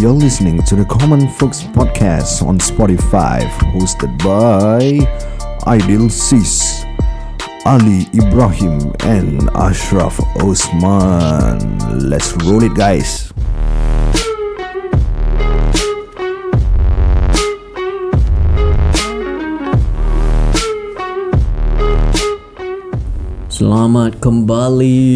You're listening to the Common Folks podcast on Spotify, hosted by Aidil Sis, Ali Ibrahim, and Ashraf Osman. Let's roll it, guys. Selamat kembali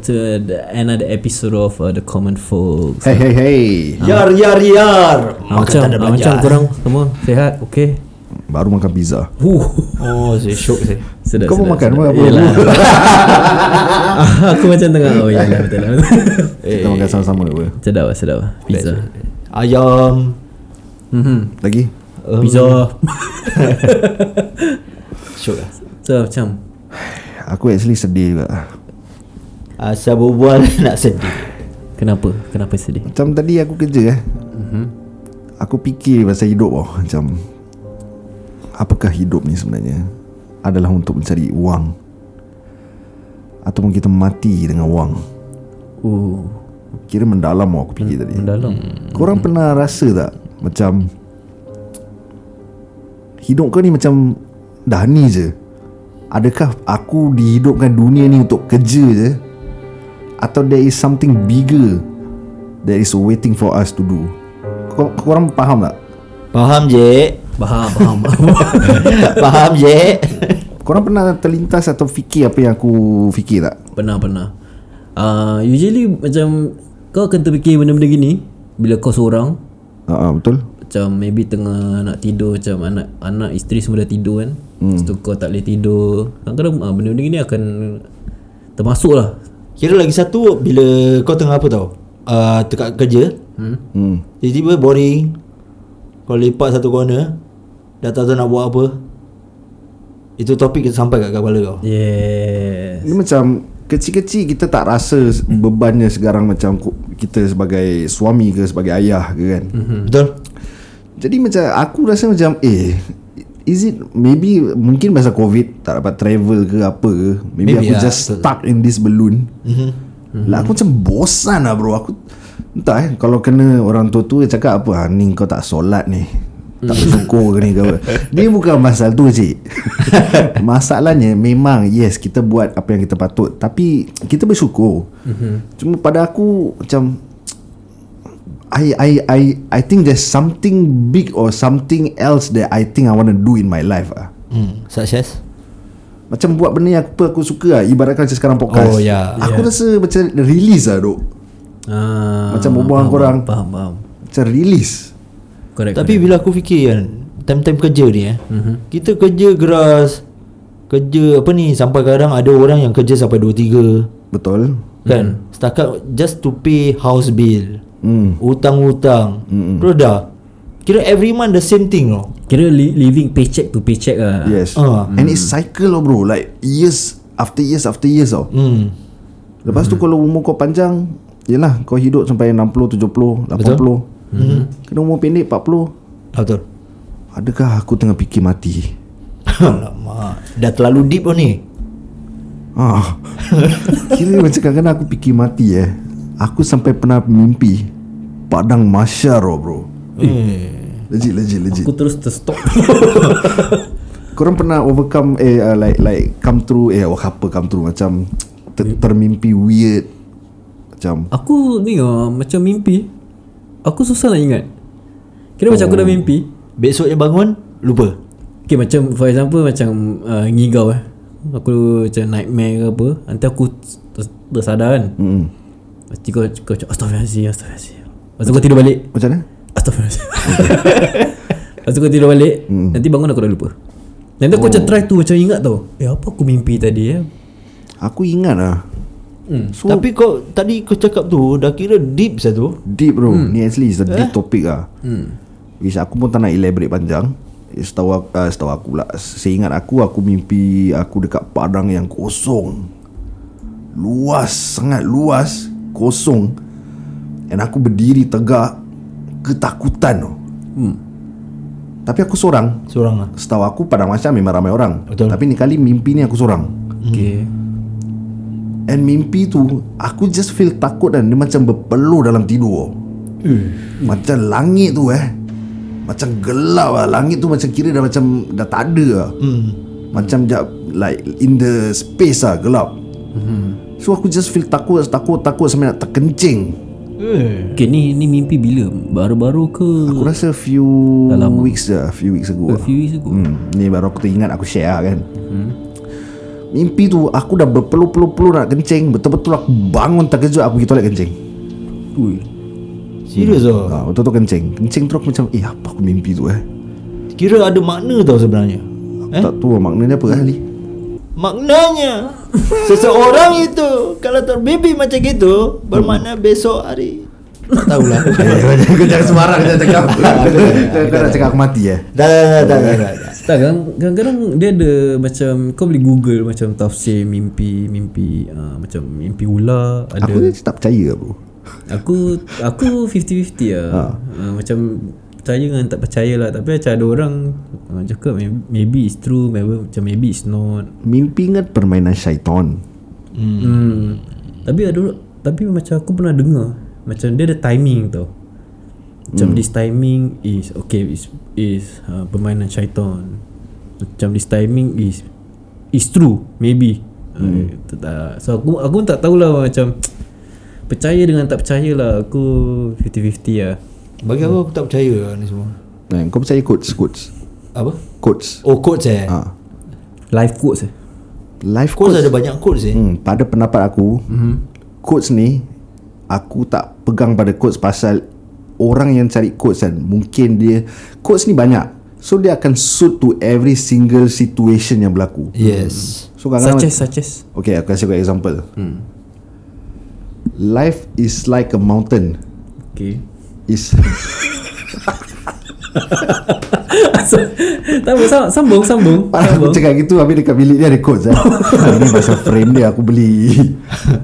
to the another episode of uh, the Common Folks. Hey, hey, hey. Yar yar yar Ah, macam ah, macam korang semua sihat, okey. Baru makan pizza. Huh. Oh saya syok saya Sedap. Kau sedap, makan sedap. apa? Yelah. aku macam tengah oh ya lah betul lah. Kita makan sama-sama apa? sedap lah, sedap lah. Pizza. Ayam Mhm. Lagi? um, Pizza. Syok lah So macam Aku actually sedih juga. Asal berbual nak sedih kenapa? Kenapa sedih? Macam tadi aku kerja eh. Aku fikir pasal hidup oh. Macam apakah hidup ni sebenarnya? Adalah untuk mencari wang ataupun kita mati dengan wang. Uh, Kira mendalam oh, aku fikir tadi. mendalam. Korang pernah rasa tak macam hidup kau ni macam dah ni je? Adakah aku dihidupkan dunia ni untuk kerja je? Atau there is something bigger that is waiting for us to do? Kor- korang faham tak? Faham je Faham, faham. Faham je Korang pernah terlintas atau fikir apa yang aku fikir tak? Pernah pernah uh, Usually macam Kau akan terfikir benda-benda gini Bila kau seorang Uh, uh, betul? Macam maybe tengah nak tidur Macam anak anak isteri semua dah tidur kan hmm. Lepas tu kau tak boleh tidur Kadang-kadang uh, benda-benda gini akan Termasuk lah Kira lagi satu Bila kau tengah apa tau uh, Dekat kerja hmm? Hmm. Tiba-tiba boring Kau lepak satu corner Dah tak tahu nak buat apa Itu topik sampai kat kepala kau Yes Ini macam kecil-kecil kita tak rasa bebannya sekarang macam kita sebagai suami ke sebagai ayah ke kan. Mhm. Betul? Jadi macam aku rasa macam eh is it maybe mungkin pasal covid tak dapat travel ke apa ke maybe, Maybe aku lah, just stuck in this balloon. Mm-hmm. Lah aku macam bosan lah bro. Aku entah eh kalau kena orang tua tu cakap apa ah, ni kau tak solat ni. Tak bersyukur ke ni ke apa. Dia bukan masalah tu cik. Masalahnya memang Yes kita buat apa yang kita patut. Tapi Kita bersyukur. Mm-hmm. Cuma pada aku Macam I I I I think there's something big or something else that I think I want to do in my life ah. Hmm. Such as? Macam buat benda yang apa aku suka lah Ibaratkan macam sekarang podcast Oh, ya. Aku rasa macam release lah duk ah, Macam berbual faham, korang. Faham faham Macam release Correct Tapi bila aku fikir kan Time-time kerja ni eh mm-hmm. Kita kerja keras Kerja apa ni Sampai kadang ada orang yang kerja sampai 2-3 Betul Kan mm. Setakat just to pay house bill Hmm. Hutang-hutang. Mm Terus dah Kira every month the same thing loh Kira li- living paycheck to paycheck lah. Yes. Ah. And it's cycle lah bro. Like years After years after years tau hmm. Lepas tu kalau umur kau panjang Yelah kau hidup sampai 60, 70, 80 Betul. mm. Kena umur pendek 40 Ah, Betul. Adakah aku tengah fikir mati? Alamak. Dah terlalu deep oh ni. Ah. Kira macam kadang-kadang aku fikir mati eh. Aku sampai pernah mimpi Padang masyar oh bro. Eh. Legit legit legit. Aku terus terstop. Korang pernah overcome Eh uh, like like Come through Eh oh, apa come through? Macam ter, Termimpi weird. Macam Aku ni ah, macam mimpi. Aku susah nak ingat. Kira macam aku dah mimpi. Besoknya bangun Lupa. Okay macam for example macam uh, ngigau eh. Aku macam nightmare ke apa. Nanti aku ter- tersadar kan. Mm. Pasti kau, kau cakap Astaghfirullahaladzim Astaghfirullahaladzim Lepas tu kau tidur balik. Macam mana? Astaghfirullahaladzim Lepas tu kau tidur balik Nanti bangun aku dah lupa. Nanti aku macam try tu Macam ingat tau. Eh apa aku mimpi tadi eh? Aku ingat lah. Hmm. So Tapi kau Tadi kau cakap tu Dah kira deep satu Deep bro. Hmm. Ni actually is a deep topic lah. Hmm. Which aku pun tak nak elaborate panjang. Eh, Setahu aku, uh, setahu aku lah Seingat aku Aku mimpi Aku dekat padang yang kosong. Luas Sangat luas Kosong And aku berdiri tegak Ketakutan tau Hmm. Tapi aku seorang. Seorang lah. Setahu aku padang macam memang ramai orang. Betul. Tapi ni kali mimpi ni aku seorang. Okay And mimpi tu Aku just feel takut dan Dia macam berpeluh dalam tidur Macam langit tu eh. Macam gelap lah. Langit tu macam kira dah macam Dah tak ada lah. Hmm. Macam jap Like in the space lah Gelap. So aku just feel takut Takut takut sampai nak terkencing Eh. Okay ni ni mimpi bila? Baru-baru ke? Aku rasa few weeks je Few weeks ago A few weeks ago? Hmm, Ni baru aku teringat Aku share lah kan. Mimpi tu Aku dah berpeluh-peluh-peluh nak kencing. Betul-betul aku bangun terkejut Aku pergi toilet kencing. Ui. Serius oh. ha, Betul-betul kencing. Kencing terus aku macam Eh apa aku mimpi tu eh? Kira ada makna tau sebenarnya. eh? Tak tahu maknanya apa kali Maknanya. Seseorang itu Kalau terbibi macam gitu Bermakna besok hari. Tak tahulah. Kau jangan sembarang Jangan cakap. Kau nak cakap aku mati eh? Dah dah dah dah. Tak kan kadang-kadang dia ada macam kau boleh google macam tafsir mimpi mimpi uh, macam mimpi ular ada Aku tak percaya bro aku aku 50-50 lah ha. uh, macam percaya dengan tak percaya lah tapi macam ada orang uh, cakap maybe, it's true maybe, macam maybe it's not Mimpi ingat permainan syaitan hmm. hmm. tapi ada tapi macam aku pernah dengar macam dia ada timing tau macam hmm. this timing is okay is is uh, permainan syaitan macam this timing is is true maybe hmm. uh, tak, so aku aku tak tahulah macam percaya dengan tak percaya lah aku 50-50 lah Bagi aku aku tak percaya lah ni semua? Eh, Kau percaya quotes Quotes? Apa? Quotes. Oh quotes eh? Ha. life quotes eh? Life Quotes quotes. ada banyak quotes eh? Hmm, Pada pendapat aku. Mm-hmm. Quotes ni Aku tak pegang pada quotes pasal Orang yang cari quotes kan. Mungkin dia Quotes ni banyak. So dia akan suit to every single situation yang berlaku. Yes. So kadang-kadang such as such as Okay aku kasih kau example. Hmm. Life is like a mountain. Okay Is tak apa sam- sambung sambung Aku cakap gitu Habis dekat bilik dia ada quotes eh. Ini pasal frame dia Aku beli.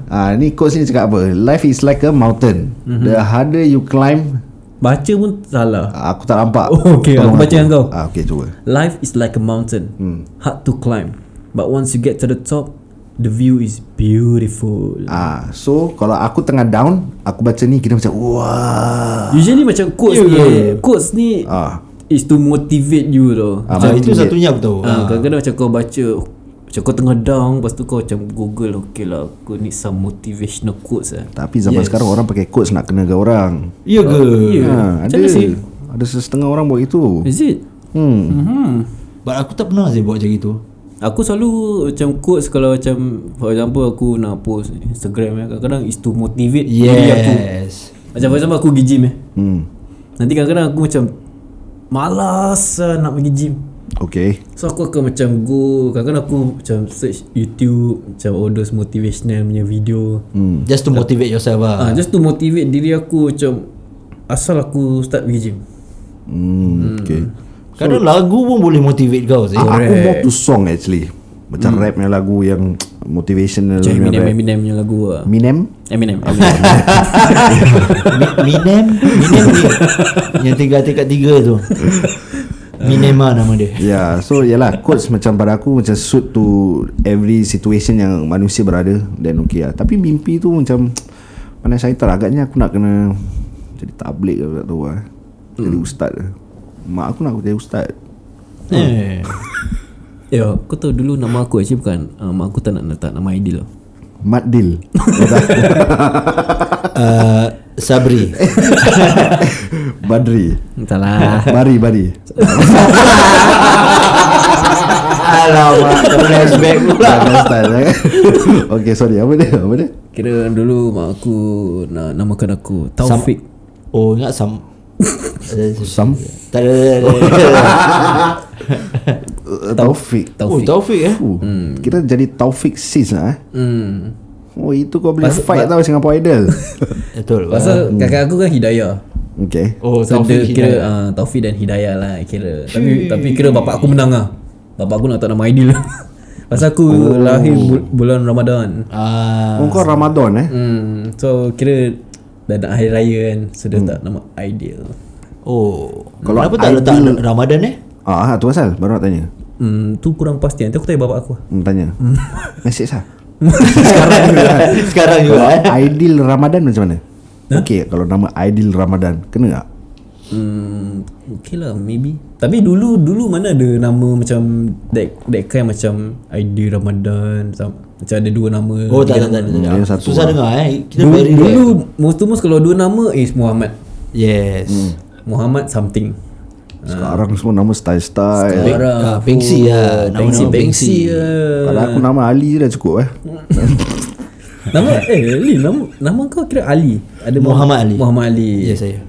Ah, Ni quotes ni cakap apa? Life is like a mountain. Mm-hmm. The harder you climb baca pun salah. Ah, Aku tak nampak. Oh, okay. Tolong Aku. baca dengan kau. ah, Okay cuba. Life is like a mountain, hard to climb, but once you get to the top, the view is beautiful. ah, So kalau aku tengah down Aku baca ni Kira macam Wah Usually macam quotes Ya ni, ke? quotes ni ah. is to motivate you tau. Ah, ah, motivate. Itu satunya aku tahu Ah, kadang-kadang macam kau baca macam kau tengah down Lepas tu kau macam google Okay lah Aku need some motivational quotes lah Tapi zaman yes. sekarang Orang pakai quotes Nak kenakan orang Ya ke? Ya. ha, Macam Ada sih? Ada setengah orang buat itu Is it? hmm. Hmm. But aku tak pernah sih buat macam itu Aku selalu macam quotes kalau macam For example aku nak post Instagram eh, Kadang-kadang is to motivate diri aku. Yes. Macam for example aku pergi gym eh hmm. Nanti kadang-kadang aku macam Malas lah nak pergi gym. Okay. So aku akan macam go Kadang-kadang aku macam search YouTube Macam all those motivational punya video. Hmm. Just to motivate yourself lah ah, Just to motivate diri aku macam Asal aku start pergi gym. Hmm. Okay Kadang lagu pun boleh motivate kau sih Ah, Aku more to song actually. Macam rap punya lagu yang Motivational Macam punya Eminem, rap. Eminem punya lagu lah Eminem? Eminem, Eminem. Mi- Minem Yang tinggal tingkat tiga tu. Minema nama dia. Ya yeah, So yalah Quotes macam pada aku Macam suit to Every situation yang Manusia berada Then okay lah. Tapi mimpi tu macam Mana syaitan Agaknya aku nak kena Jadi tablik ke tak tahu lah. Jadi ustaz ke Mak aku nak aku jadi ustaz. Eh. Ya, kau tahu dulu nama aku actually bukan uh, Mak aku tak nak letak nama Aidil tau. Mat Dil. Uh, Sabri. Badri. Salah Bari Bari. Alamak Flashback pula. Eh. Okay sorry. Apa dia? Apa dia? Kira dulu mak aku nak namakan aku Taufik. Oh ingat Sam Sam? Tak ada uh, Taufik. Oh Taufik. Taufik eh? Uh, Kita jadi Taufik sis lah eh? Hmm. Oh itu kau boleh Pas- fight tau Singapore Idol. Betul. Pasal kakak aku kan Hidayah. Okay. Oh So Taufik dia kira uh, Taufik dan Hidayah lah kira. Tapi tapi kira bapak aku menang lah. Bapak aku nak tak nama Aidil Pasal aku oh. lahir bu- bulan Ramadan. Ah, Oh kau Ramadan eh? Hmm. So kira Dah nak hari raya kan So dia tak nama Aidil Oh Kalau Kenapa tak letak ideal- Ramadan eh? Ah tu pasal Baru nak tanya. Hmm, Tu kurang pasti Nanti aku tanya bapak aku. Hmm, Tanya. Message lah. Sekarang juga. Sekarang juga eh. Ideal Ramadan macam mana? Okay kalau nama Aidil Ramadan Kena tak? Hmm, okay lah maybe. Tapi dulu dulu mana ada nama macam that that kind macam ID Ramadan sam- macam ada dua nama. Oh tak tiga tak tak, nama. tak, satu Susah lah. dengar eh Kita Dulu, very dulu rare. most to most kalau dua nama is Muhammad. Yes Muhammad something. Sekarang semua nama style-style Sekarang ah, Pengsi lah. Pengsi Nama-nama Pengsi Pengsi. lah. Pada aku nama Ali je dah cukup eh Nama eh Ali nama nama kau kira Ali. Ada Muhammad Ali. Muhammad Ali. Yes saya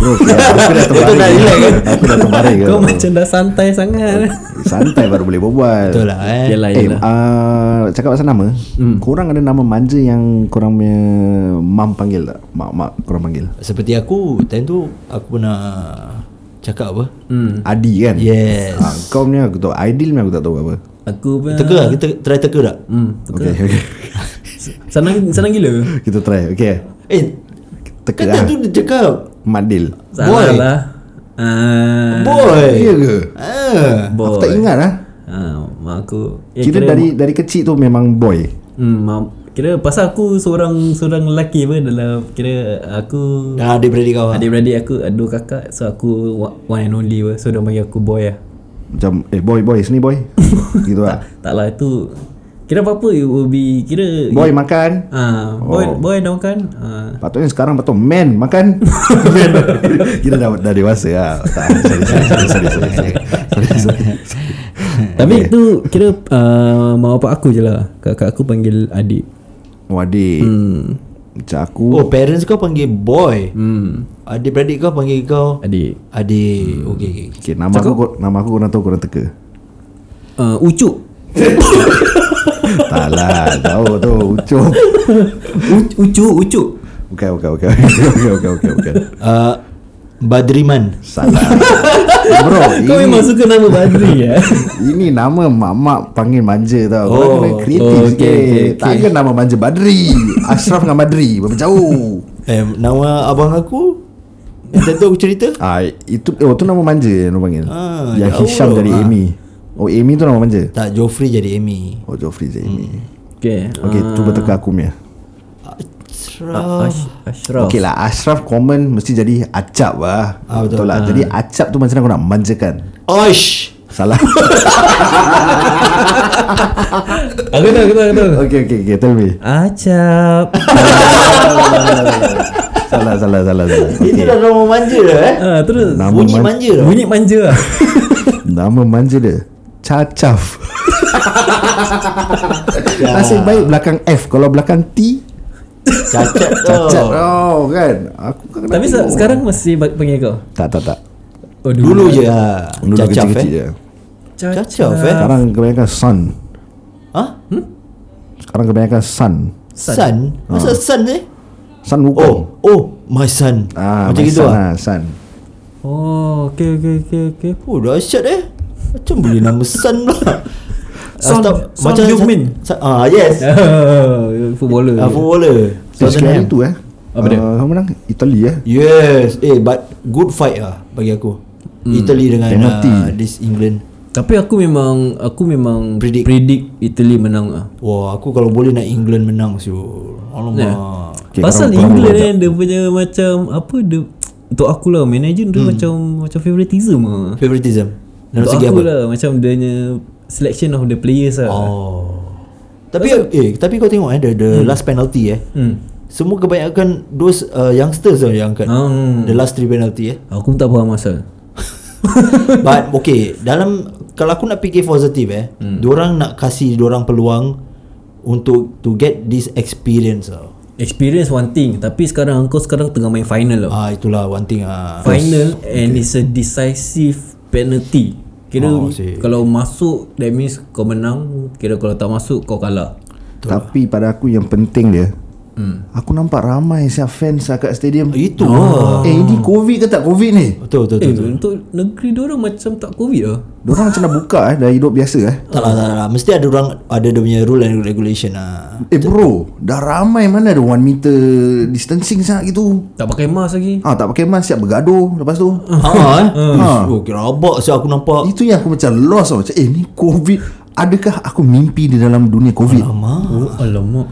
Bro aku dah terbaring Aku dah terbaring Kau macam dah santai sangat. Santai baru boleh berbual Betul lah eh Yalah Eh, yalah. uh, cakap pasal nama hmm. Korang ada nama manja yang korang punya Mam panggil tak? Mak-mak korang panggil Seperti aku Time tu Aku pernah Cakap apa Hmm. Adi kan? Yes Ah, kau punya aku tahu Aidil punya aku tak tahu apa Aku pun Teka lah Kita try teka tak Hmm. Okay, okay. Senang senang gila. Kita try Okay Eh Teka Kan lah tu dia cakap Madil Salah Boy. lah. Ah. Boy Iya ke? Ah. Boy. Aku tak ingat lah Ah, mak aku. Ya, Kira dari dari kecil tu memang boy hmm, mak, kira pasal aku seorang seorang lelaki apa dalam kira aku Dan adik-beradik kau adik-beradik aku ada dua kakak so aku one and only apa. So dia panggil aku boy lah. Macam Eh boy boy Sini boy Gitu lah Tak lah itu kira apa-apa it will be kira Boy makan Ah, boy Oh. boy dah makan. Ah. Patutnya sekarang patut man makan Man Kira dah, dah dewasa lah tak, sorry, sorry, sorry, sorry, sorry, sorry, sorry, sorry. Tapi itu kira uh, mak bapak aku je lah. Kakak aku panggil adik. Oh adik Hmm. Macam aku Oh parents kau panggil boy Hmm. Adik-beradik kau panggil kau Adik. Adik Okay okay okay, Nama aku Nama aku korang tahu korang teka Uh, ucuk. Tak lah Tahu tu Ucup U- ucuk, ucuk. Bukan bukan bukan Bukan bukan bukan bukan uh, Badriman Salah Bro Kau ini, memang suka nama Badri ya? Ini nama mak-mak panggil manja tau Korang Oh, kena kreatif oh, okay, okay, okay, okay, Tak ada nama manja Badri Ashraf dengan Badri Berapa jauh Eh nama abang aku Yang tentu aku cerita Ah itu oh tu nama manja yang orang panggil. Ah, yang jauh Hisham tau. dari Ah. Amy. Oh Amy tu nama manja. Tak Joffrey jadi Amy Oh Joffrey dari Amy. Okay. Okey, cuba teka aku punya. Ashraf Ash, Ashraf. Okey lah Ashraf common mesti jadi acap lah. Ah, betul. betul lah. Jadi acap tu macam mana aku nak manjakan? Oish Salah. Aku tahu, aku tahu, aku tahu. okey okey okey tell me. Acap. Salah salah salah salah. Itu dah nama manja dah eh ah, terus. Nama Bunyi man- manja dah Bunyi manja lah. Nama manja dia Cacaf. Nasib baik belakang F. Kalau belakang T Cacat Cacat tu Oh kan? Aku kan Tapi se- tengok. sekarang masih panggil kau? Tak tak tak. Oh, Dulu. Je. Lah Dulu Cacaf kecil-kecil eh? je. Cacaf eh? Sekarang kebanyakan Sun. Ha? Sekarang kebanyakan Sun. Sun? Masa sun eh? Sun Oh Wukong. Oh My son ah, Macam my gitu son lah lah Sun. Oh, okay, okay, okay, okay. Oh dahsyat eh Macam boleh nama Sun pula Son- Ah, stop. Son Heung-min. Sa- Ah yes Footballer. Ah footballer So sekarang itu eh Apa dia? uh, Kamu menang Italy eh Yes Eh but Good fight lah Bagi aku Italy dengan Penalty. uh, This England Tapi aku memang aku memang Predict. predict Italy menang ah. Wah aku kalau boleh nak England menang siul Alamak Ya. Okay, Pasal England kan dia punya macam apa dia untuk aku lah manager dia macam macam favoritism ah. Favoritism Dalam Untuk segi apa lah macam dia punya selection of the players lah. Oh Tapi eh Tapi kau tengok eh The, the last penalty eh Hmm. Semua kebanyakan Those uh, youngsters lah yang angkat Hmm. The last three penalty eh Aku pun tak faham asal. But okay Dalam Kalau aku nak fikir positif eh hmm. Diorang nak kasih Diorang peluang Untuk To get this experience lah Experience one thing Tapi sekarang Kau sekarang tengah main final lah Ah itulah one thing ah. Final And it's a decisive penalty. Kira Oh, see. Kalau masuk That means kau menang. Kira kalau tak masuk Kau kalah. Tapi pada aku yang penting dia hmm. Aku nampak ramai siap fans lah kat stadium. Itu? Lah Eh ini covid ke tak covid ni? Betul betul Eh betul, betul. untuk negeri diorang macam tak covid lah. Diorang macam dah buka eh Dah hidup biasa eh. Tak lah tak lah Mesti ada orang Ada dia punya rule and regulation lah. Eh bro Dah ramai mana ada 1 meter Distancing sangat gitu? Tak pakai mask lagi. Ah tak pakai mask siap bergaduh Lepas tu. Haa eh? Ha. Oh kira rabak Saya aku nampak. Itu yang aku macam lost Macam eh ni covid. Adakah aku mimpi di dalam dunia covid? Alamak. Oh alamak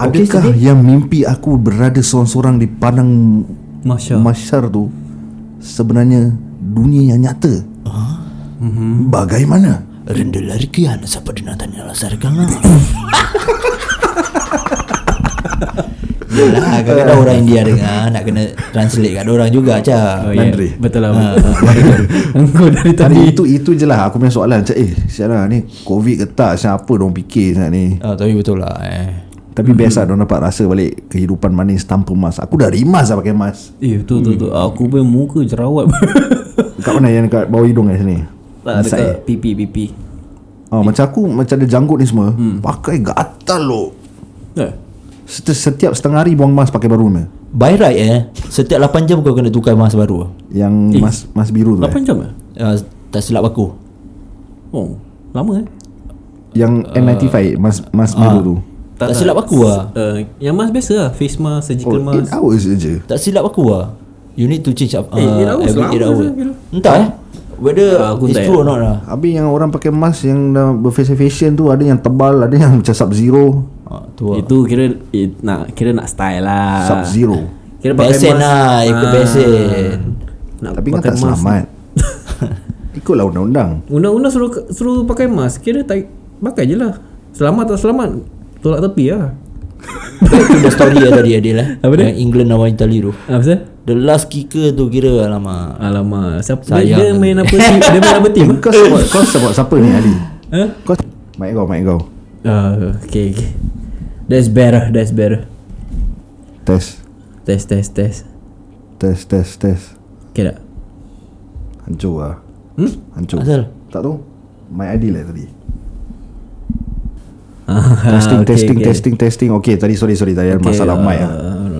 Adakah yang mimpi aku berada seorang-seorang di padang Masya masyar tu sebenarnya dunia yang nyata? Mhm. Bagaimana? Rendah lari kian Siapa dia nak tanya lah Sarkan lah Yelah Kadang-kadang orang India dengar Nak kena translate kat orang juga Cak Oh, ya. Landry. Betul lah betul. Engkau dari tadi Tadi itu itu je lah aku punya soalan macam eh siapa ni covid ke tak siapa dong fikir sangat ni. Ah, Tapi betul lah eh. Tapi biasa dong dapat rasa balik kehidupan manis tanpa mas. Aku dah rimas lah pakai mas. Eh betul betul, betul. Aku punya muka jerawat Kat mana yang dekat bawah hidung kat sini? Tak Inside, dekat eh? pipi pipi Oh, macam aku macam ada janggut ni semua hmm. pakai gatal lo. Eh Setiap, setiap setengah hari buang mas pakai baru ni. By right eh Setiap 8 jam kau kena tukar mask baru Yang Eh, mas mas biru tu. 8 Eh. jam eh uh, Tak silap aku Oh Lama eh Yang N95 mas mas biru tu. Tak silap aku lah. Uh, Yang mask biasa lah. Face mask Surgical Oh, mask. 8 hours je. Tak silap aku lah. You need to change up uh, Eh, hours Every 8 lama hours. je kira. Entah eh. Whether Ah, aku it's tak true or not lah. Habis yang orang pakai mask yang dah berfacial fashion tu ada yang tebal, ada yang macam sub zero. ah, Tu lah. Itu kira eh, nak Kira nak style lah. Sub zero. Kira pakai Besen mask. lah Ikut ah, besen. Nak Tapi kan tak mask. selamat. Ikutlah undang-undang. Undang-undang suruh suruh pakai mask. Kira tak Pakai je lah. Selamat tak selamat Tolak tepi lah Itu the story ya tadi Adil eh Apa dia? Yang England lawan Italy tu Apa sah? The last kicker tu kira Alamak Alamak Siapa dia, Sayang dia kan. main apa team Dia main apa team Kau support, kau support siapa ni Ali? Ha? Kau Mic kau, mic kau. Uh, okay, okay. That's better, that's better. Test. Test, test, test. Test, test, test. Okay tak? Hancur lah. Hmm? Hancur. Asal? Tak tahu. Mic Adil lah tadi. Ah, Testing, okay, testing, okay. testing, testing. Okay, tadi sorry, sorry. Tadi ada Okay, masalah uh, mic lah.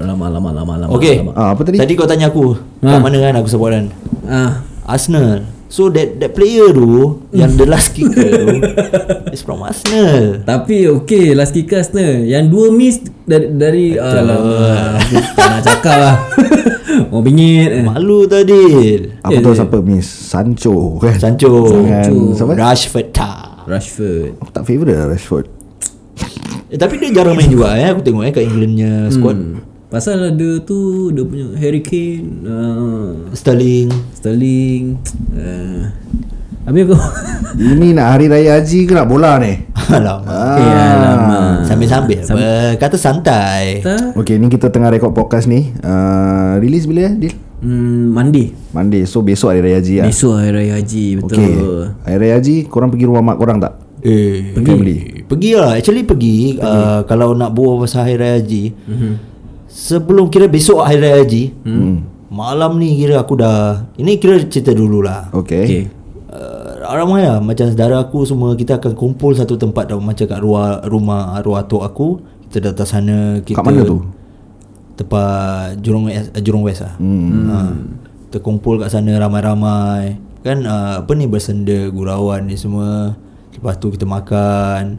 Lama, lama, lama, lama. Okay lama. Ah, apa tadi? Tadi kau tanya aku Ha. Kat mana kan aku support kan Ah, Arsenal So that that player tu Yang the last kicker tu Is from Arsenal tapi okay, last kicker Arsenal. Yang dua miss dari dari alamak. Aku tak nak cakap lah. Mau bingit. Malu tadi Aku Eh, tahu eh. siapa miss. Sancho kan? Sancho Dengan siapa? Rashford tak Rashford. Aku tak favourite lah Rashford. Eh, Tapi dia jarang main juga eh Aku tengok eh Kat Englandnya squad Hmm. Pasal ada tu dia punya Harry Kane, uh, Sterling Sterling. Uh, habis aku Ini nak hari raya haji ke nak bola ni? Alamak Eh, alamak. Sambil-sambil Sam- apa Kata santai? Okay, ni kita tengah rekod podcast ni. Uh, release bila ya, Dil? Hmm, Monday. Monday. So, besok hari raya haji lah. Besok Hari Raya Haji Betul Okay. Hari raya haji, korang pergi rumah mak korang tak? Eh Pergi. Family. Pergi lah Actually pergi, Uh, Kalau nak buat pasal Hari Raya Haji Mhm. Sebelum kira besok Hari Raya Haji Hmm. Malam ni kira aku dah Ini kira cerita dulu lah Okay. Okay uh, Ramai lah Macam saudara aku semua Kita akan kumpul satu tempat tau Macam kat ruang, rumah arwah atuk aku Kita datang sana kita Kat mana tu? Tempat Jurong West, uh, Jurong West lah Hmm. ha. Kita kumpul kat sana ramai-ramai Kan uh, apa ni bersenda Gurauan ni semua Lepas tu kita makan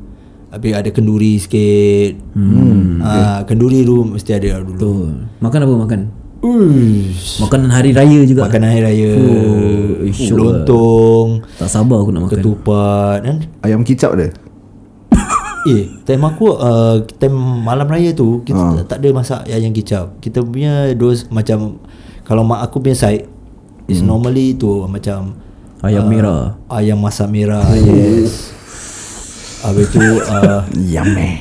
Habis ada kenduri sikit hmm. ha, Kenduri tu mesti ada lah dulu Betul Makan apa makan? Uish. Makanan hari raya juga Makanan hari raya Oh, sure. Lontong Tak sabar aku nak makan Ketupat kan Ayam kicap dia? Eh time aku uh, Time malam raya tu Kita Ha. tak ada masak ayam kicap Kita punya dos Macam Kalau mak aku punya side Is normally tu Macam Ayam merah Ayam masak merah Yes Habis tu uh, Yum eh.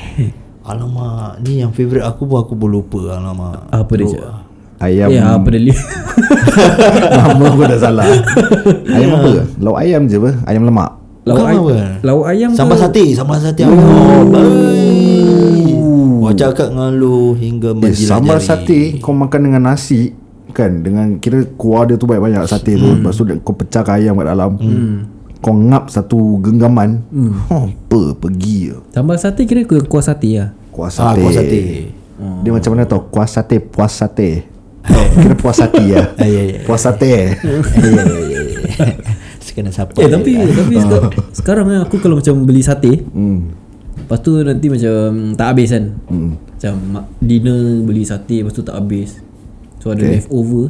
Alamak Ni yang favourite aku pun Aku pun lupa Alamak Apa dia cakap? Ayam Ya apa dia lihat Nama aku dah salah Ayam apa? Lauk ayam je apa? Ayam lemak Lauk, Bukan ay- apa? lauk ayam Sambal ke? sate Sambal sate Oh baik Wah cakap dengan lu Hingga Eh, menjilat sambal jari. sate kau makan dengan nasi kan dengan kira kuah dia tu banyak-banyak sate tu. Lepas tu kau pecahkan ayam kat dalam. Kau ngap satu genggaman. Oh, apa pergi je. Sambal sate kira ku- kuah sate lah? Kuah Ah, sate kuah sate. dia macam mana tau? Kuah sate puas sate kira puas hati ya. Ah, ya, ya. puas sate ya ya. Sekena siapa Eh tapi tapi seka- sekarang kan aku kalau macam beli sate hmm. Lepas tu nanti macam tak habis kan? Hmm. Macam ma- dinner beli sate lepas tu tak habis So ada Okay. leftover.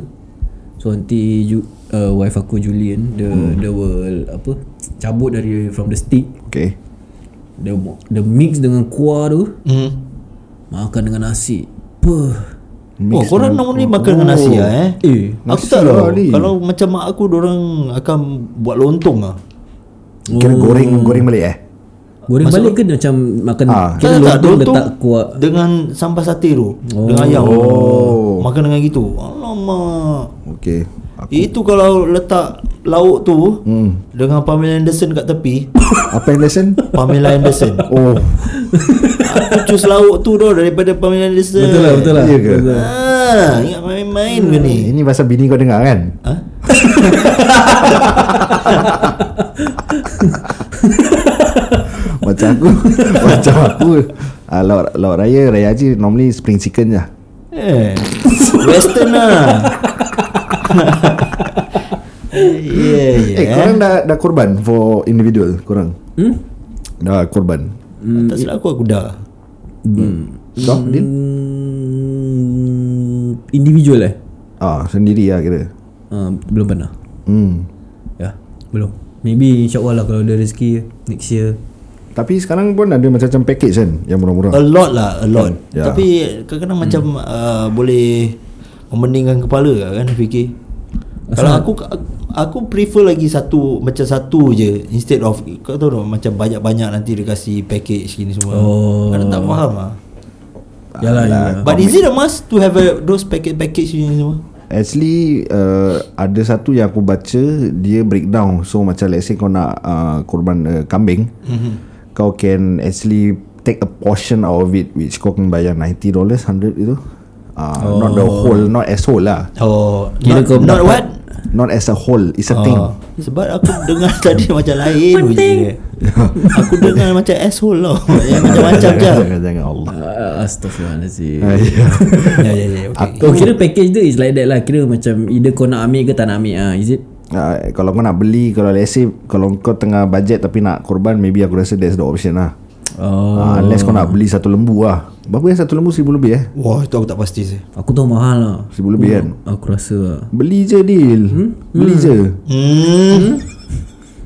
So nanti ju, uh, wife aku Julian Dia, hmm. dia will apa Cabut dari from the stick. Okay. Dia, dia mix dengan kuah tu. Hmm. Makan dengan nasi. Puh. Oh korang normally makan dengan nasi lah eh? Eh Aku tak lah tahu. ni. Kalau macam mak aku Diorang akan buat lontong lah. Kira goreng goreng balik eh Goreng balik ke dia macam Makan Ah. Kira Tak, tak, lontong lontong letak kuah Dengan sambal sate tu Dengan ayam Oh. Makan dengan gitu Alamak Okay Itu kalau letak lauk tu hmm. Dengan Pamela Anderson kat tepi Apa yang lesson? Pamela Anderson Oh Aku choose lauk tu dah Daripada Pamela Anderson Betul lah betul lah Ya ke? Betul. Ah, Ingat main-main ke ni Ini pasal bini kau dengar kan? Ha? Macam aku. Macam aku. Uh, lauk, lauk raya Raya haji Normally spring chicken je. Eh, Western lah. Yeah, yeah. Eh korang dah, dah korban For individual Korang? Hmm? Dah korban? Tak silap aku aku dah. Dah Din? Hmm, individual eh? Ah sendiri lah kira. Uh, Belum pernah? Hmm. Ya Belum. Maybe insyaAllah lah Kalau ada rezeki Next year Tapi sekarang pun ada macam-macam package kan Yang murah-murah. A lot lah A lot. Ya. Tapi kadang-kadang macam uh, Boleh Membandingkan kepala lah kan fikir Kalau aku Aku prefer lagi satu Macam satu je Instead of Kau tahu tak Macam banyak-banyak nanti Dia kasih package gini semua. Oh. Kadang tak faham lah. Yalah yalah. But is it a must To have a, those package-package ni semua? Actually uh, Ada satu yang aku baca Dia breakdown. So macam let's say kau nak uh, Korban uh, kambing. Mm-hmm. Kau can actually Take a portion out of it Which kau akan bayar $90 100 itu uh, oh. Not the whole Not as whole lah Oh Kira not, kau not what Not as a whole It's a thing Oh, sebab aku dengar tadi macam lain. Aku dengar macam asshole lah. Yang macam-macam je. Jangan jangan Allah Uh, Astaghfirullahaladzim Ah, ya. ya ya ya. Okay. Oh kira package dia is like that lah Kira macam Either kau nak ambil ke tak nak ambil ah, Is it? Uh, kalau kau nak beli Kalau let's say Kalau kau tengah budget Tapi nak korban Maybe aku rasa That's the option lah. Oh. Uh, Unless kau nak beli satu lembu lah. Berapa yang satu lembu? Seribu lebih eh? Wah, itu aku tak pasti sih. Aku tahu mahal lah. Seribu lebih kan? Aku rasa lah. Beli je deal. Hmm? Beli je. Hmm.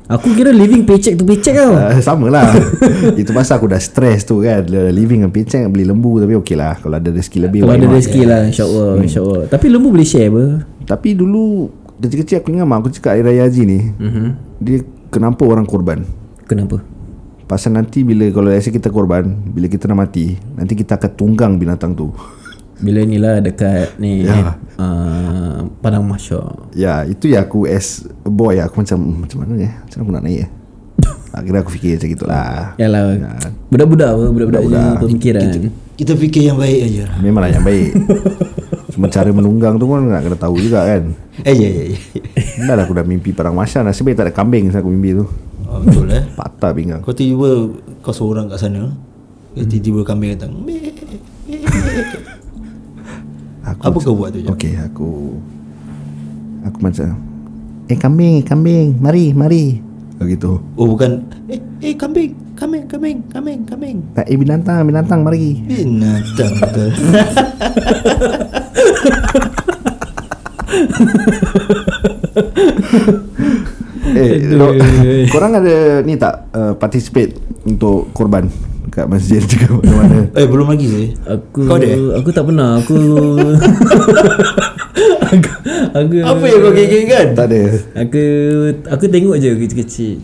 Aku kira living paycheck to paycheck tau. Uh, Sama lah. Itu pasal aku dah stress tu kan. Living and paycheck Beli lembu Tapi okey lah. Kalau ada rezeki lebih Kalau ada rezeki lah InsyaAllah InsyaAllah Tapi lembu boleh share apa? Tapi dulu Kecil-kecil aku ingat mak aku cakap Hari Raya Haji ni mm-hmm. Dia kenapa orang korban Kenapa? Pasal nanti bila Kalau say kita korban Bila kita nak mati Nanti kita akan tunggang binatang tu Bila ni lah dekat ni Ya. uh, Padang Masya Ya itu ya aku as a boy Aku macam "Hmm, Macam mana ya Macam mana aku nak naik ya Akhirnya aku fikir macam itulah Yalah Ya. Budak-budak apa Budak-budak Budak-budak. pemikiran Kita fikir yang baik aja. Memanglah yang baik Cuma cara menunggang tu pun Nak kena tahu juga kan Eh ya ya ya. Dah lah aku dah mimpi perang masya Nasib baik tak ada kambing Saya aku mimpi tu Oh, betul eh. Patah pinggang Kau tiba kau seorang kat sana. Tiba-tiba kambing datang. Aku Apa kau buat tu je? Okey aku Aku macam Eh kambing Kambing Mari Mari Begitu Oh bukan eh eh kambing, kambing, kambing, kambing, kambing. Eh binatang Binatang mari Binatang betul. Eh lo, Korang ada Ni tak uh, Participate Untuk korban Kat masjid juga Mana-mana eh belum lagi sih. Aku Kau ada? Aku tak pernah Aku Aku, aku Apa yang kau gigit kan? Tak ada Aku Aku tengok je kecil-kecil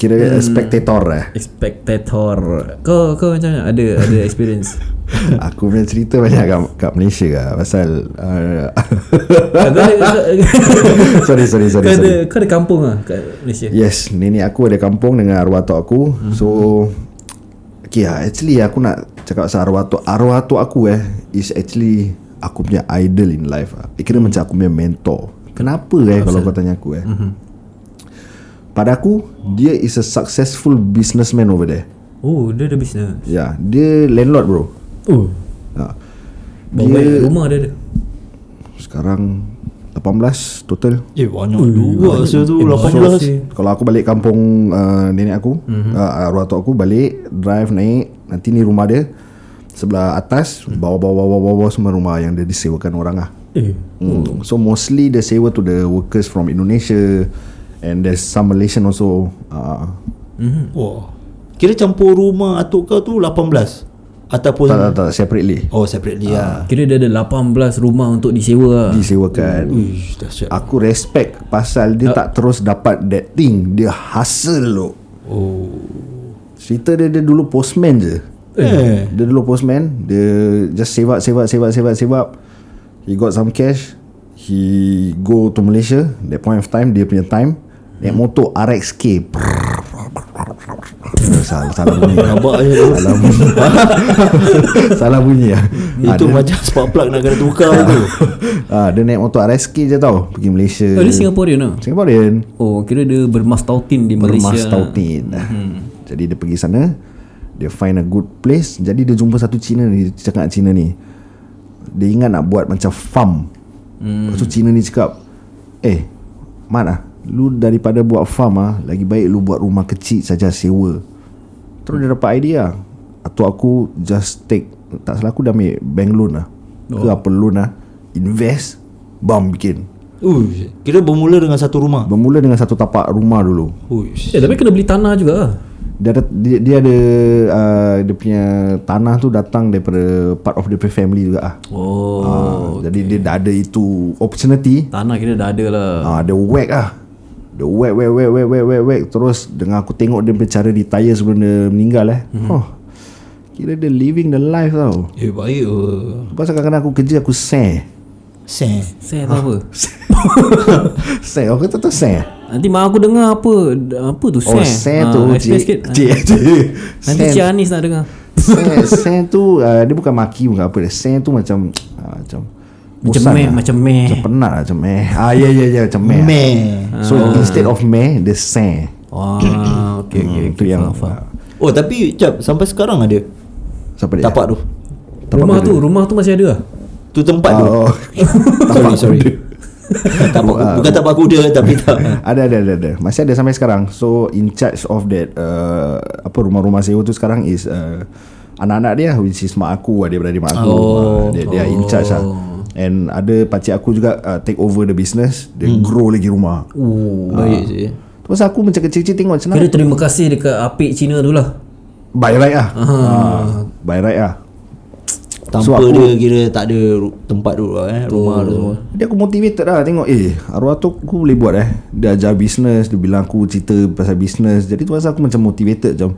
Kira hmm. spectator eh Spectator Kau kau macam mana? Ada ada experience Aku punya cerita banyak kat, kat Malaysia lah Pasal uh, Sorry sorry sorry, kau ada, sorry. kau ada kampung lah kat Malaysia? Yes Nenek aku ada kampung Dengan arwah tok aku. Hmm. So Okay lah Actually aku nak Cakap pasal arwah tok Arwah tok aku eh Is actually Aku punya idol in life lah. Kira hmm. macam aku punya mentor. Kenapa eh Kalau kau tanya aku eh? Hmm. Pada aku Dia is a successful businessman over there. Oh dia ada business? Ya yeah, Dia landlord bro Oh. Ha. Banyak rumah dia ada? Sekarang 18 total. Eh banyak juga Saya tu 18 Kalau aku balik kampung uh, nenek aku mm-hmm. uh, Arwah tok aku balik Drive naik Nanti ni rumah dia Sebelah atas Bawah-bawah-bawah Semua rumah yang dia disewakan orang lah. Eh. Hmm. So mostly dia sewa to the workers from Indonesia And there's some Malaysian also uh, Wah. Kira campur rumah atuk kau tu 18 Ataupun Tak tak tak separately Oh separately lah Kira dia ada 18 rumah untuk disewa lah. Disewakan. Uish Aku respect Pasal dia tak terus dapat that thing. Dia hustle loh Oh. Cerita dia dia dulu postman je. Eh. Dia dulu postman Dia just save up Save up Save up Save up, save up. He got some cash. He go to Malaysia. That point of time Dia punya time. Naik motor RXK Salah, salah bunyi. Nampak je Salah bunyi. Salah bunyi lah Itu macam spark plug nak kena tukar tu. Ah, Dia naik motor RXK je tau Pergi Malaysia. Oh, dia Singaporean lah. Singaporean. Oh, kira dia bermas tautin di Malaysia. Bermas Tautin. Hmm. Jadi dia pergi sana Dia find a good place. Jadi dia jumpa satu Cina ni Dia cakap Cina ni. Dia ingat nak buat macam farm. Hmm. Lepas tu Cina ni cakap Eh Mat ah, Lu daripada buat farm ah, Lagi baik lu buat rumah kecil saja sewa Terus dia dapat idea Atau aku just take Tak salah aku dah ambil bank loan lah Ke apa loan lah Invest Bam bikin Uish Kira bermula dengan satu rumah Bermula dengan satu tapak rumah dulu Uish Eh, tapi kena beli tanah juga lah. dia ada dia, dia ada uh, dia punya tanah tu datang daripada part of the family juga ah. Oh. Uh, jadi dia dah ada itu opportunity. Tanah kira dah ada lah. Ah uh, dia whack ah. Dia whack whack whack whack whack whack whack terus dengan aku tengok dia punya cara retire sebelum dia meninggal eh. Mhm. Oh. Kira dia living the life tau. Eh baik uh. Pasal kadang-kadang aku kerja aku share. Sen Saya tak apa. share aku kata tu share. Nanti mak aku dengar apa apa tu Oh, share tu Ah, explain sikit. cik cik. Nanti Cik Anis nak dengar. Share, share tu uh, dia bukan maki bukan apa. Share tu macam uh, macam Macam meh, lah. macam meh. Macam penat lah Macam meh Ah ya ya ya Macam meh Meh So instead of meh Dia seh Wah, okey okey. Itu yang Oh tapi Cap Sampai sekarang ada Siapa dia Tapak tu Rumah tu, rumah tu masih ada lah. Tu tempat tu Oh, Sorry sorry tapak, Bukan tapak kuda Tapi tak ada ada ada ada. Masih ada sampai sekarang. So in charge of that uh, apa rumah-rumah sewa tu sekarang is uh, anak-anak dia which is mak aku dia beradik mak aku. Oh. Uh, dia dia in charge lah. And ada pakcik aku juga uh, take over the business. Dia hmm. grow lagi rumah. Oh. Baik sih Terus aku macam kecil-kecil tengok macam Kira terima kasih dekat apik Cina tu lah. By right lah. Uh, by right lah. Tanpa So, aku- dia kira tak ada tempat tu lah eh Rumah tu semua Jadi aku motivated lah Tengok eh Arwah tu aku boleh buat eh Dia ajar bisnes Dia bilang aku cerita pasal bisnes Jadi tu pasal aku macam motivated Macam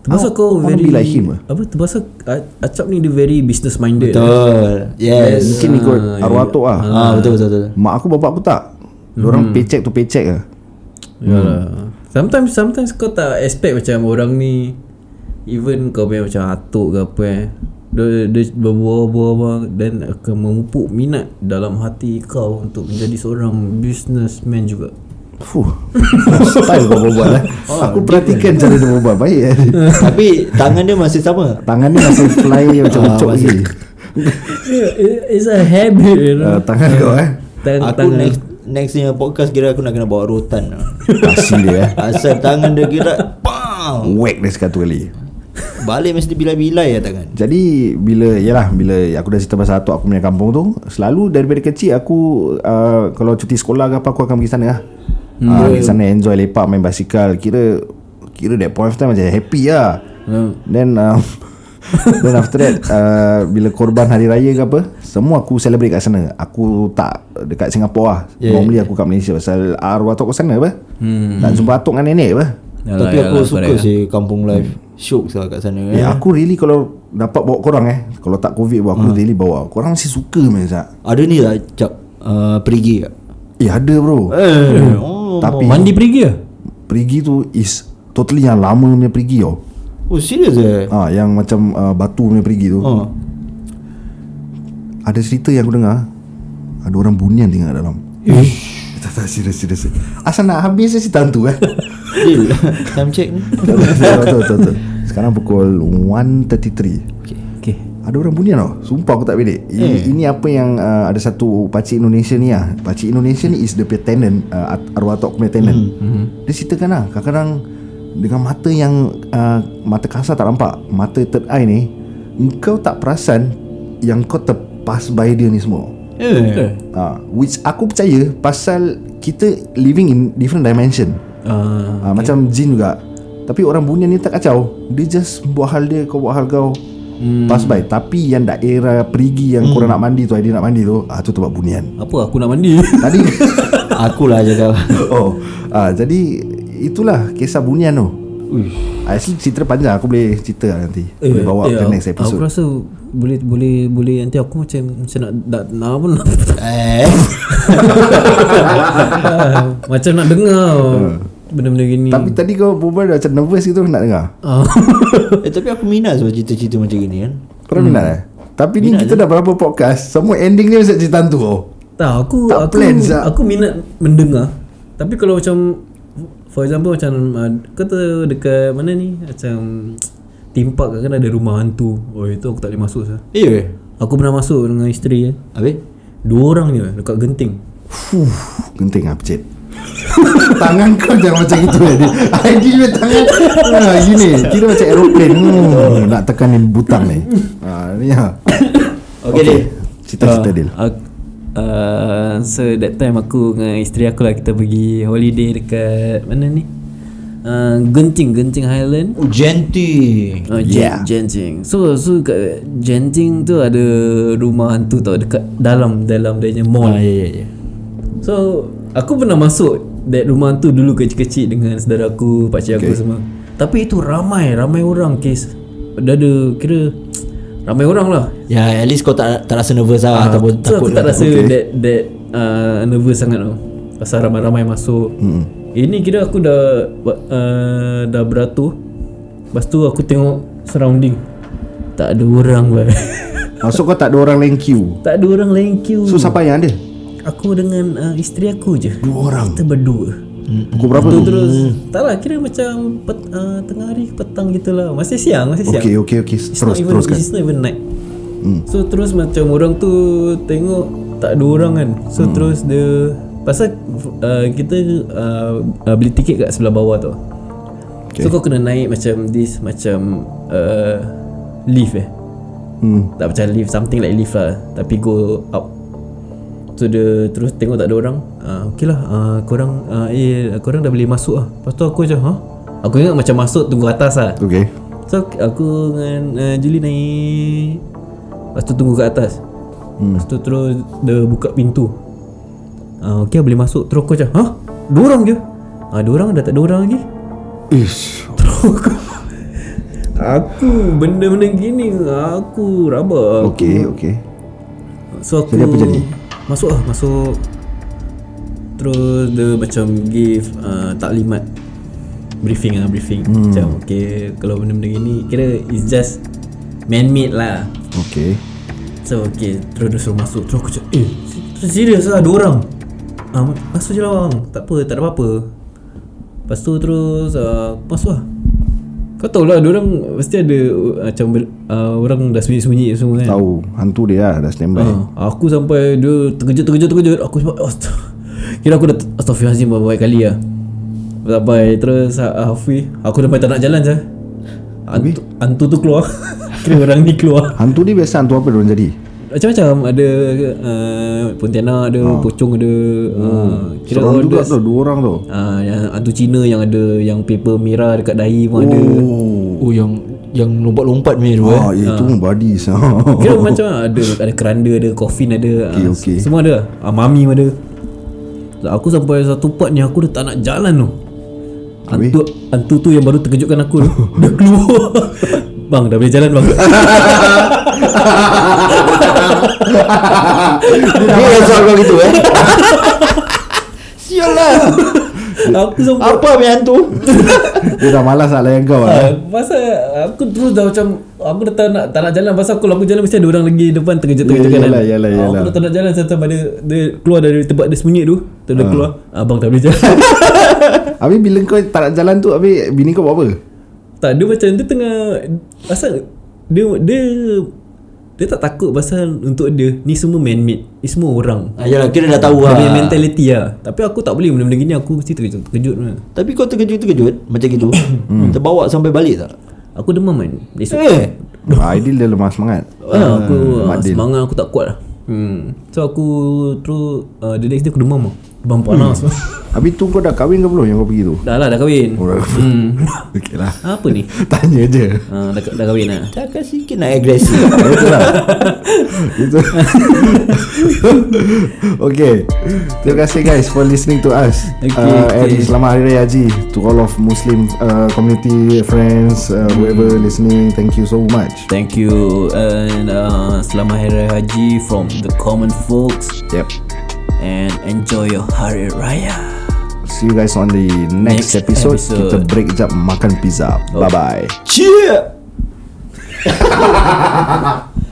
Terpaksa I kau very be like him lah. Apa terpaksa A- Acap ni dia very business minded. Betul. Yes. Mungkin ikut arwah tu lah ah, Betul betul betul. Mak aku bapak aku tak. Diorang paycheck tu paycheck lah. Yalah. Sometimes sometimes kau tak expect macam orang ni even kau punya macam atuk ke apa eh. Dia, dia berbual-bual dan akan memupuk minat dalam hati kau untuk menjadi seorang businessman juga. Fuh. Style kau berbual lah Aku perhatikan cara dia berbual. Baik eh? Tapi tangan dia masih sama? Tangan dia masih fly Macam Ah, ucok masih- lagi It's a habit you know. uh, Tangan kau eh? Tang, Aku tangan. next Next ni podcast kira aku nak kena bawa rotan Kasih dia eh? Asal tangan dia kira Bam Whack dia sekatu kali. Balik mesti bilai-bilai ya tangan. Jadi bila Yalah Bila aku dah cerita pasal atuk aku punya kampung tu Selalu daripada kecil Aku uh, Kalau cuti sekolah ke apa Aku akan pergi sana lah hmm. uh, Pergi sana enjoy lepak Main basikal. Kira Kira that point of time Macam happy lah. Hmm. Then uh, Then after that uh, Bila korban hari raya ke apa Semua aku celebrate kat sana. Aku tak Dekat Singapura lah. Yeah. yeah. Normally aku kat Malaysia Pasal arwah atuk kat sana apa. Hmm. Nak jumpa atuk dengan nenek apa. Yalah, Tapi aku yalah, suka sih Kampung life. Syuk lah kat sana Ya, aku really kalau dapat bawa korang eh. Kalau tak covid pun aku really bawa. Korang masih suka main Ada ni lah Cap uh, Perigi. tak? Eh ada bro. Eh oh, Tapi Mandi pergi lah perigi tu is Totally yang lama punya perigi tau Oh serius eh? Ha, Yang macam uh, batu punya perigi tu. Oh. Ada cerita yang aku dengar. Ada orang bunian tinggal dalam. Tak tak serius serius Asal nak habis je cerita tu eh. Deal Time check ni. Betul, betul, betul, betul. Sekarang pukul 1.33 Okay Ada orang bunian tau. Sumpah aku tak bedek Ini, ini apa yang uh, Ada satu Pakcik Indonesia ni lah Pakcik Indonesia ni is the punya tenant uh, Arwah Tok punya tenant mm-hmm. Dia ceritakan lah Kadang-kadang Dengan mata yang uh, Mata kasar tak nampak Mata third eye ni Engkau tak perasan Yang kau terpass by dia ni semua. Eh. Uh, Which aku percaya Pasal Kita living in Different dimension. Uh, uh, Macam jin juga. Tapi orang bunian ni tak kacau. Dia just buat hal dia Kau buat hal kau Pass by Tapi yang daerah perigi Yang korang nak mandi tu Aidil nak mandi tu ah, Tu tempat bunian. Apa aku nak mandi? Tadi Akulah jaga Oh ah, Jadi Itulah Kisah bunian tu. Ah, Actually cerita panjang Aku boleh cerita lah nanti. Boleh bawa ke next Aku episode rasa boleh boleh boleh nanti aku macam macam nak nak, nak apa nak Eh. Macam nak dengar benda-benda gini. Tapi tadi kau berbual dah macam nervous gitu Nak dengar Ah. Eh tapi aku minat sebab cerita-cerita macam gini kan Korang minat eh Tapi ni kita dah berapa podcast Semua ending dia macam cerita hantu oh. tak aku Tak aku plan, Zak. aku minat mendengar. Tapi kalau macam for example macam uh, kata dekat mana ni macam theme park kan ada rumah hantu. Oh itu aku tak boleh masuk sah. Eh yeah. Aku pernah masuk dengan isteri eh. Habis Dua orang je dekat genting. Fuh, Genting lah pecit Tangan kau jangan macam itu Aidil Aidil punya tangan ah, Gini Kira macam aeroplane hmm, Nak tekanin butang ni ah, Ni lah Okay, Dil. Cita-cita Dil Uh, uh, so that time aku dengan isteri aku lah kita pergi holiday dekat mana ni? Uh, Genting, Genting Highland. Oh Genting Uh, Yeah. yeah. Genting. So so kat Genting tu ada rumah hantu tau dekat dalam dalam dia punya mall. Ah, ya ya ya So aku pernah masuk that rumah hantu dulu kecil-kecil dengan saudara aku, pakcik okay. aku semua. Tapi itu ramai, ramai orang kes. Dah ada kira ramai orang lah. Ya at least kau tak tak rasa nervous lah Ataupun so takut aku tak rasa Okay. that that uh, nervous sangat tau. Pasal ramai-ramai masuk. Hmm. Ini kira aku dah uh, dah beratur. Lepas tu aku tengok surrounding. Tak ada orang lah. Maksud kau tak ada orang lain queue tak ada orang lain queue. So siapa yang ada? Aku dengan uh, isteri aku je. Dua orang Kita berdua. Pukul berapa Tu terus Tak lah kira macam pet, uh, Tengah hari petang gitulah Masih siang Masih siang Okay okay okay It's Terus not even, teruskan It's not even night hmm. So terus macam orang tu Tengok Tak ada orang kan So hmm. terus dia Pasal uh, Kita uh, uh, Beli tiket kat sebelah bawah tu okay. So kau kena naik macam This Macam uh, Lift eh hmm. Tak macam lift Something like lift lah Tapi go up So dia terus tengok tak ada orang uh, Okay lah uh, Korang uh, Eh korang dah boleh masuk lah. Lepas tu aku macam ha? Aku ingat macam masuk Tunggu atas lah. Okay So aku dengan uh, Julie naik Lepas tu tunggu kat atas. Hmm. Lepas tu terus Dia buka pintu. Uh, Okay boleh masuk Terus aku macam Ha? Dua orang je? Ah, dua orang dah tak ada orang lagi? Ish. Aku benda-benda gini Aku rabak. Okay okay So aku Jadi apa jadi? Masuk lah Masuk. Terus dia macam give uh, taklimat. Briefing lah briefing. Hmm. Macam okay Kalau benda-benda gini Kira it's just Man-made lah. Okay. So okay Terus dia suruh masuk. Terus aku macam Eh se- serius lah Dua orang? Ah, Masuk je lah bang. Tak apa Tak ada apa-apa. Lepas tu terus uh, Masuk lah Kau tahu lah Diorang Mesti ada uh, Macam uh, Orang dah sembunyi-sembunyi semua kan? Tahu Hantu dia lah Dah standby. Ha, aku sampai dia terkejut terkejut terkejut. Aku sebab astag, kira aku dah astagfirullahalazim beberapa kali lah. Sampai terus ha- Hafiz. Aku sampai tak nak jalan sah hantu, hantu tu keluar. Kira orang ni keluar. Hantu ni biasa hantu apa dia orang jadi? Macam-macam ada uh, Pontianak ada pocong ada uh, kira Seorang juga tu Dua orang tu Ah, yang hantu Cina yang ada yang paper merah dekat dahi pun ada. Oh Oh yang Yang lompat-lompat ni tu eh Ah, itu body sah. Kira macam ada ada keranda, ada coffin ada. Okey, ah, okey. Semua ada. Ah, mami pun ada. Aku sampai satu part ni aku dah tak nak jalan tu. Hantu hantu tu yang baru terkejutkan aku tu. Dia keluar. Bang, dah boleh jalan bang. Dia yang soal kau gitu eh Sial lah aku Apa punya hantu Dia dah malas nak layan kau lah Ah, pasal aku terus dah macam aku dah tak nak tak nak jalan pasal kalau aku jalan mesti ada orang lagi depan terkejut-terkejut Ya, kan. yalah, yalah, yalah. Aku dah tak nak jalan sampai dia, dia keluar dari tempat dia sembunyi tu. Terus dia keluar. Abang tak boleh jalan. Habis bila kau tak nak jalan tu Habis bini kau buat apa? Tak dia macam dia tengah pasal dia dia dia tak takut pasal untuk dia ni semua man made. Ni semua orang. ah, Yalah kira dah tahu Dia lah punya mentality lah Tapi aku tak boleh benda-benda gini Aku mesti terkejut Terkejut lah. Tapi kau terkejut-terkejut Macam gitu Terbawa sampai balik tak Aku demam kan Esok Eh Ah, Aidil dia lemah semangat Ah, aku ah, Dil. semangat aku tak kuat lah. Hmm. So aku terus uh, the next day aku demam lah. Bang panas Habis tu kau dah kahwin ke belum yang kau pergi tu? Dah lah dah kahwin Oh, dah. hmm. Okey lah. Apa ni Tanya je. ha, dah, dah kahwin lah Cakap sikit nak agresif Itulah. Itu. okay. Terima kasih guys for listening to us. Okay, uh, And okay. selamat Hari Raya Haji to all of Muslim uh, community friends, uh, whoever listening. Thank you so much. Thank you and uh, Selamat Hari Raya Haji from the common folks Yep. And enjoy your Hari Raya. See you guys on the next, Next episode. episode. Kita break jap makan pizza. Bye bye. Cheer